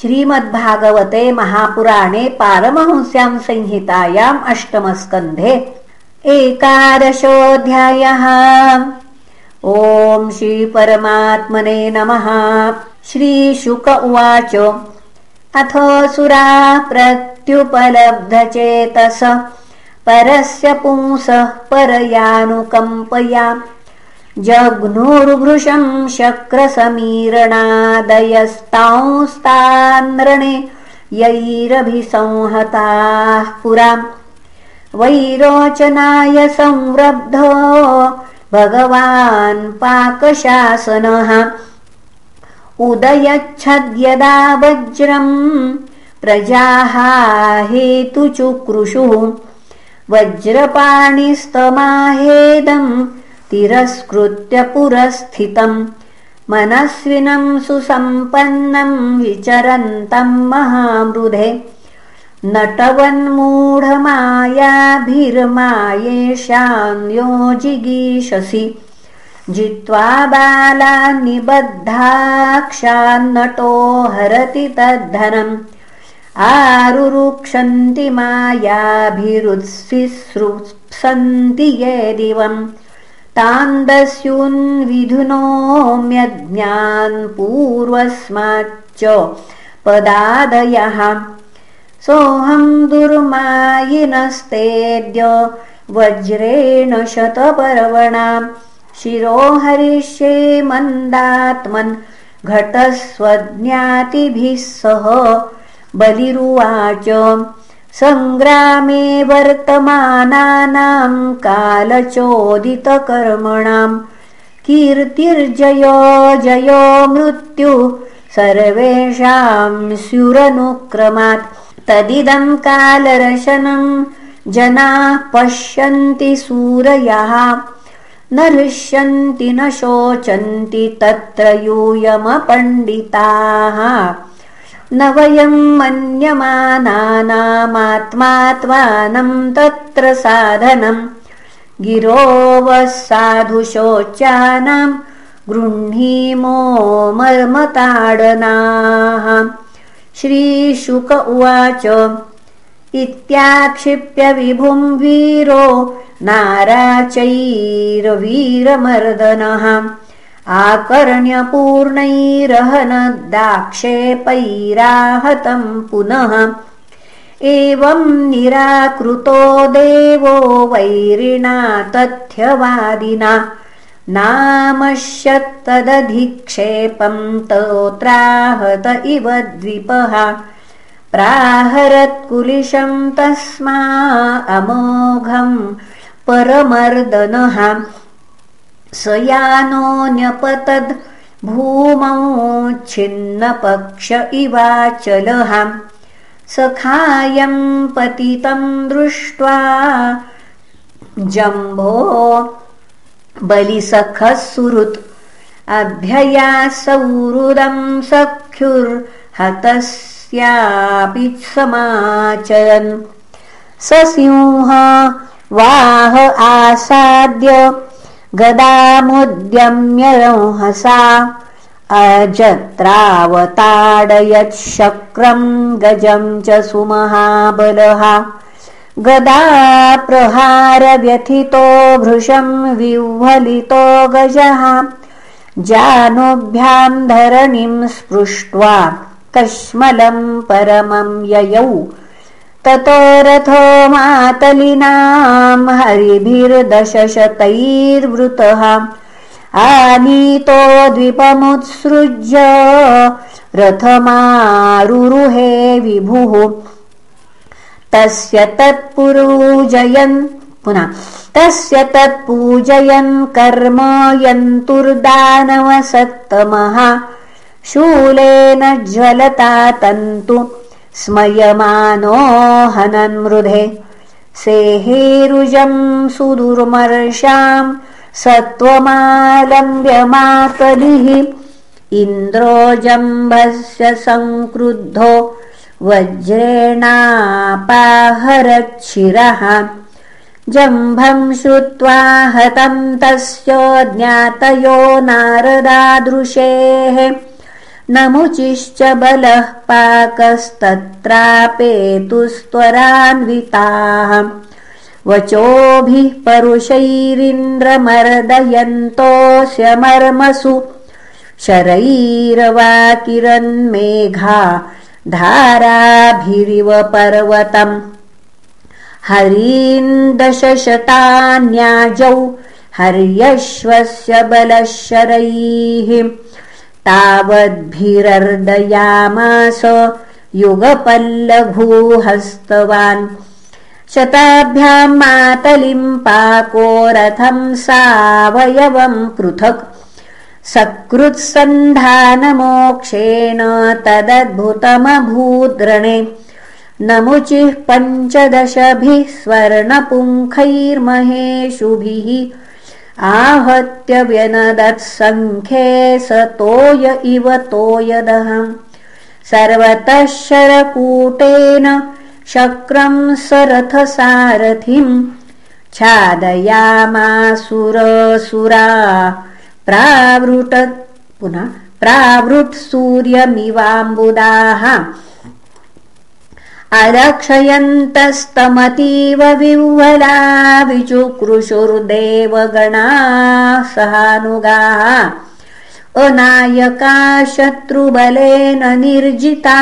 श्रीमद्भागवते महापुराणे पारमहंस्यां संहितायाम् अष्टमस्कन्धे एकादशोऽध्यायः। ॐ श्रीपरमात्मने नमः। श्रीशुक उवाच। अथ सुरा प्रत्युपलब्धचेतस। परस्य पुंसः परयानुकम्पया जघ्नुर्भृशं शक्रसमीरणादयस्तांस्तान्रणे यैरभिसंहताः पुरा। वैरोचनाय संरब्धो भगवान् पाकशासनः। उदयच्छद्यदा वज्रम् प्रजाः हेतुचुक्रुषुः। वज्रपाणिस्तमाहेदम् तिरस्कृत्य पुरस्थितम्। मनस्विनम् सुसम्पन्नम् विचरन्तम् महामृधे। नटवन्मूढमायाभिर्मायेषान्यो जिगीषसि जित्वा बालान्निबद्धाक्षान्नटो हरति तद्धनम्। आरुरुक्षन्ति मायाभिरुत्सिसृप्सन्ति ये दिवम् तान्दस्युन्विधुनोम्यज्ञान् पूर्वस्माच्च पदादयः। सोऽहम् दुर्मायिनस्तेद्य वज्रेण शतपर्वणाम् शिरो हरिष्ये मन्दात्मन् घटस्वज्ञातिभिः सह बलिरुवाच सङ्ग्रामे वर्तमानानाम् कालचोदितकर्मणाम् कीर्तिर्जयो जयो मृत्यु सर्वेषाम् स्युरनुक्रमात् तदिदम् कालरशनम् जनाः पश्यन्ति सूरयः न हृष्यन्ति न शोचन्ति तत्र यूयमपण्डिताः न वयम् मन्यमानानामात्मात्मानम् तत्र साधनम् गिरोवः साधुशोच्यानाम् गृह्णीमो मर्मताडनाः श्रीशुक उवाच इत्याक्षिप्य विभुम् वीरो नाराचैरवीरमर्दनः आकर्ण्यपूर्णैरहनदाक्षेपैराहतम् पुनः। एवम् निराकृतो देवो वैरिणा तथ्यवादिना। नामश्यत्तदधिक्षेपम् तोत्राहत इव द्विपः। प्राहरत्कुलिशम् तस्मा अमोघम् परमर्दनः स यानोऽन्यपतद् भूमौ छिन्नपक्ष इवाचलः। सखायम् पतितम् दृष्ट्वा जम्भो बलिसखः सुहृत् अभ्ययासौरुदम् सख्युर्हतस्यापि समाचरन्। स सिंह वाह आसाद्य गदामुद्यम्यंहसा अजत्रावताडयच्छक्रम् गजम् च सुमहाबलः गदा प्रहारव्यथितो भृशम् विह्वलितो गजः जानोभ्याम् धरणिम् स्पृष्ट्वा कश्मलम् परमम् ययौ ततो रथो मातलिनाम् हरिभिर्दशशतैर्वृतः। आनीतो द्विपमुत्सृज्य रथमारुरुहे विभुः। तस्य तत्पूजयन् पुनः तस्य तत्पूजयन् कर्म यन्तुर्दानवसत्तमः। शूलेन ज्वलता तन्तु स्मयमानो हनन्मृधे सेहेरुजम् सुदुर्मर्षाम् सत्त्वमालम्ब्यमातलिः इन्द्रोजम्भस्य सङ्क्रुद्धो वज्रेणापाहरच्छिरः। जम्भम् श्रुत्वा हतम् तस्य ज्ञातयो नारदादृशेः नमुचिश्च बलः पाकस्तत्रापेतुस्त्वरान्विताः। वचोभिः परुषैरिन्द्रमर्दयन्तोऽस्य मर्मसु शरैरवाकिरन्मेघा धाराभिरिव पर्वतम्। हरीन्दशशतान्याजौ हर्यश्वस्य बलशरैः तावद्भिरर्दयामास युगपल्लभूहस्तवान्। शताभ्याम् मातलिम् पाको रथम् सावयवम् पृथक्। सकृत्सन्धानमोक्षेण तदद्भुतमभूद्रणे। नमुचिः पञ्चदशभिः स्वर्णपुङ्खैर्महेषुभिः आहत्य व्यनदत्सङ्ख्ये स तोय इव तोयदहम् सर्वतः शरकूटेन शक्रम् सरथसारथिम् छादयामासुरसुरा। प्रावृट पुनः प्रावृट्सूर्यमिवाम्बुदाः अरक्षयन्तस्तमतीव विह्वला विचुकृशुर्देवगणा सहानुगाः। अनायका शत्रुबलेन निर्जिता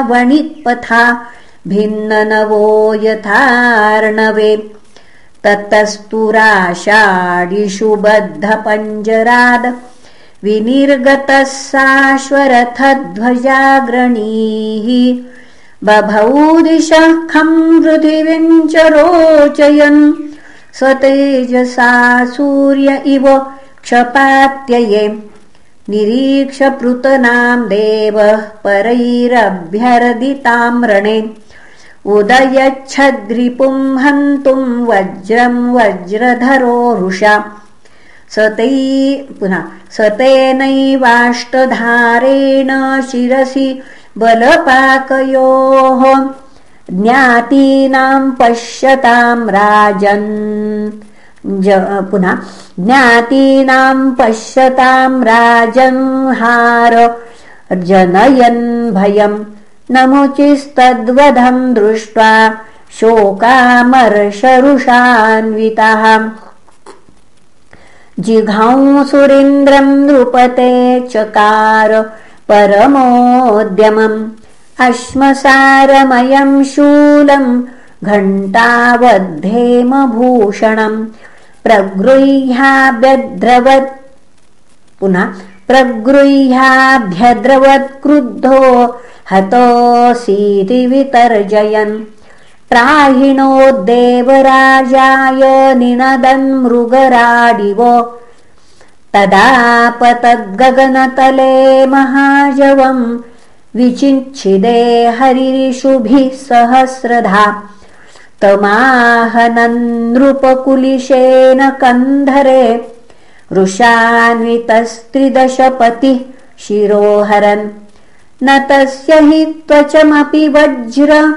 वणित्पथा भिन्ननवो यथार्णवे। ततस्तुराषाढिषु बद्धपञ्जराद विनिर्गतः साश्वरथध्वजाग्रणीः बभौदिशः खम् पृथिवीम् च रोचयन् स्वतेजसा सूर्य इव क्षपात्यये। निरीक्षपृतनाम् देवः परैरभ्यर्दिताम् रणे उदयच्छद्रिपुम् हन्तुम् वज्रम् वज्रधरोरुषा सतै पुनः सतेनैवाष्टधारेण शिरसि बलपाकयोः ज्ञातीनाम् पश्यताम् राजन्। पुनः ज्ञातीनाम् पश्यताम् राजन्हार जनयन् भयम्। नमुचिस्तद्वधम् दृष्ट्वा शोकामर्षरुषान्वितः। जिघांसुरिन्द्रम् नृपते चकार परमोद्यमम् अश्मसारमयम् शूलम् घण्टावद्धेमभूषणम् प्रगृह्याभ्यद्रवत् पुनः प्रगृह्याभ्यद्रवत्क्रुद्धो हतोऽसीति वितर्जयन् प्राहिणो देवराजाय निनदन् मृगराडिव तदापतद्गगनतले महाजवम् विचिच्छिदे हरिषुभिः सहस्रधा। तमाहनन्नृपकुलिशेन कन्धरे वृषान्वितस्त्रिदशपतिः शिरोहरन्। न तस्य हि त्वचमपि वज्र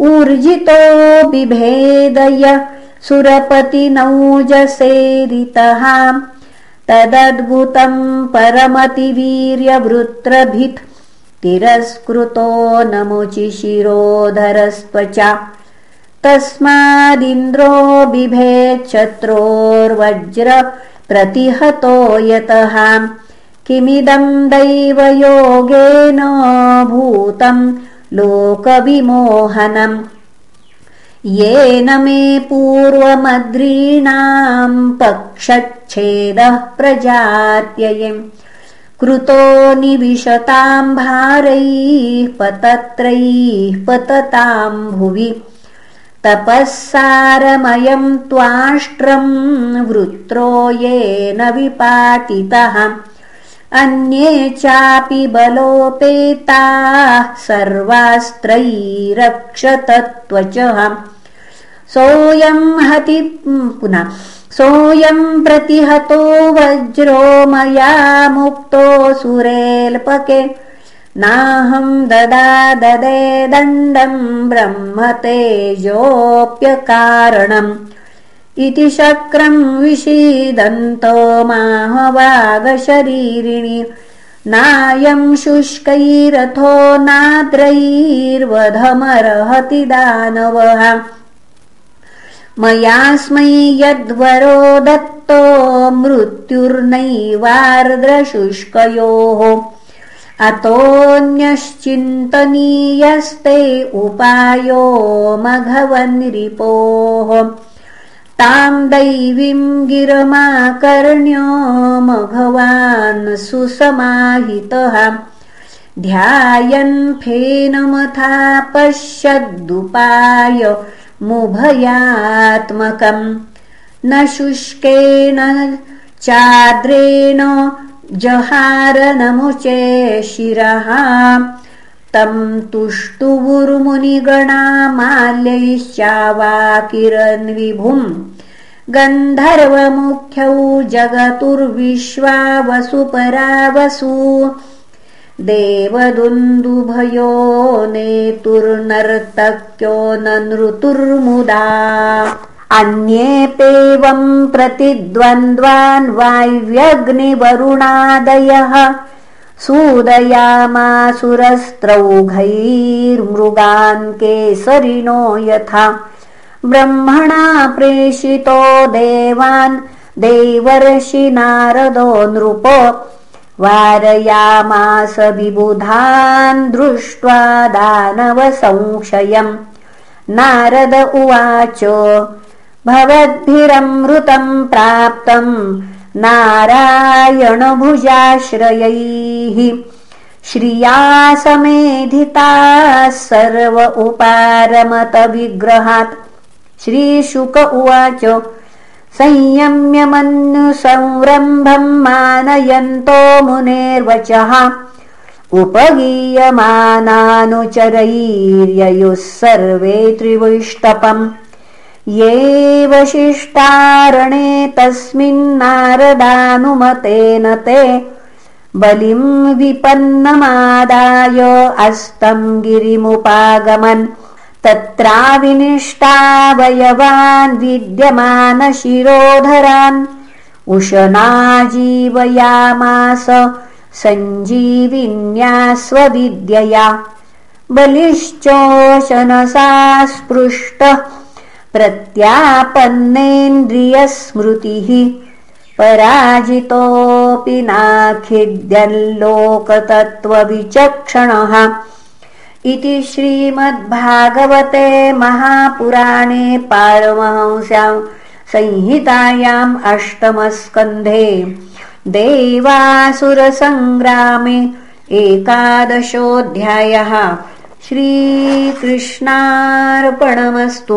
ऊर्जितो बिभेदय सुरपतिनौजसेरितः तदद्भुतम् परमतिवीर्यवृत्रभित् तिरस्कृतो नमुचि शिरोधरस्त्वचा। तस्मादिन्द्रो बिभेच्छत्रोर्वज्र प्रतिहतो यतः। किमिदम् दैवयोगेन भूतम् लोकविमोहनम् येन मे पूर्वमद्रीणाम् पक्षच्छेदः प्रजात्ययम्। कृतो निविशताम् भारैः पतत्रैः पतताम् भुवि। तपःसारमयम् त्वाष्ट्रम् वृत्रो येन विपाटितः अन्ये चापि बलोपेताः सर्वास्त्रैरक्षतत्वचः सोऽयम् हति पुनः सोऽयम् प्रतिहतो वज्रो मया मुक्तो सुरेल्पके। नाहम् ददा ददे दण्डम् ब्रह्म तेजोऽप्यकारणम् इति शक्रम् विषीदन्तो माहवागशरीरिणि। नायं शुष्कैरथो नाद्रैर्वधमर्हति दानवः। मयास्मै यद्वरो दत्तो मृत्युर्नैवार्द्रशुष्कयोः। अतोऽन्यश्चिन्तनीयस्ते उपायो मघवन्रिपोः तां दैवीं गिरमाकर्ण्य मघवान् सुसमाहितः। ध्यायन् फेनमथा पश्यदुपाय मुभयात्मकम्। न शुष्केन चाद्रेण जहारनमुचे शिरः तं तुष्टुवुर्मुनिगणा माल्यैश्चावाकिरन्विभुम् गन्धर्वमुख्यौ जगतुर्विश्वावसुपरावसु। देवदुन्दुभयो नेतुर्नर्तक्यो नृतुर्मुदा अन्येपेवम् प्रतिद्वन्द्वान् वायव्यग्निवरुणादयः सूदयामासुरस्त्रौघैर्मृगान् केसरिणो यथा। ब्रह्मणा प्रेषितो देवान् देवर्षि नारदो नृपो। वारयामास विबुधान् दृष्ट्वा दानवसंशयम्। नारद उवाच भवद्भिरमृतम् प्राप्तम् नारायणभुजाश्रयैः श्रिया समेधिताः सर्व उपारमतविग्रहात्। श्रीशुक उवाच संयम्यमन्युसंरम्भम् मानयन्तो मुनेर्वचः उपगीयमानानुचरैर्ययुः सर्वे त्रिविष्टपम् ये वशिष्टारणे तस्मिन्नारदानुमतेन ते बलिम् विपन्नमादाय अस्तम् गिरिमुपागमन् तत्राविनिष्टावयवान् विद्यमानशिरोधरान् उशनाजीवयामास सञ्जीविन्या स्वविद्यया बलिश्चोशनसा स्पृष्टः प्रत्यापन्नेन्द्रियस्मृतिः पराजितोऽपि नाखिद्यल्लोकतत्त्वविचक्षणः इति श्रीमद्भागवते महापुराणे पारमहंस्यां संहितायाम् अष्टमस्कन्धे देवासुरसङ्ग्रामे एकादशोऽध्यायः। श्रीकृष्णार्पणमस्तु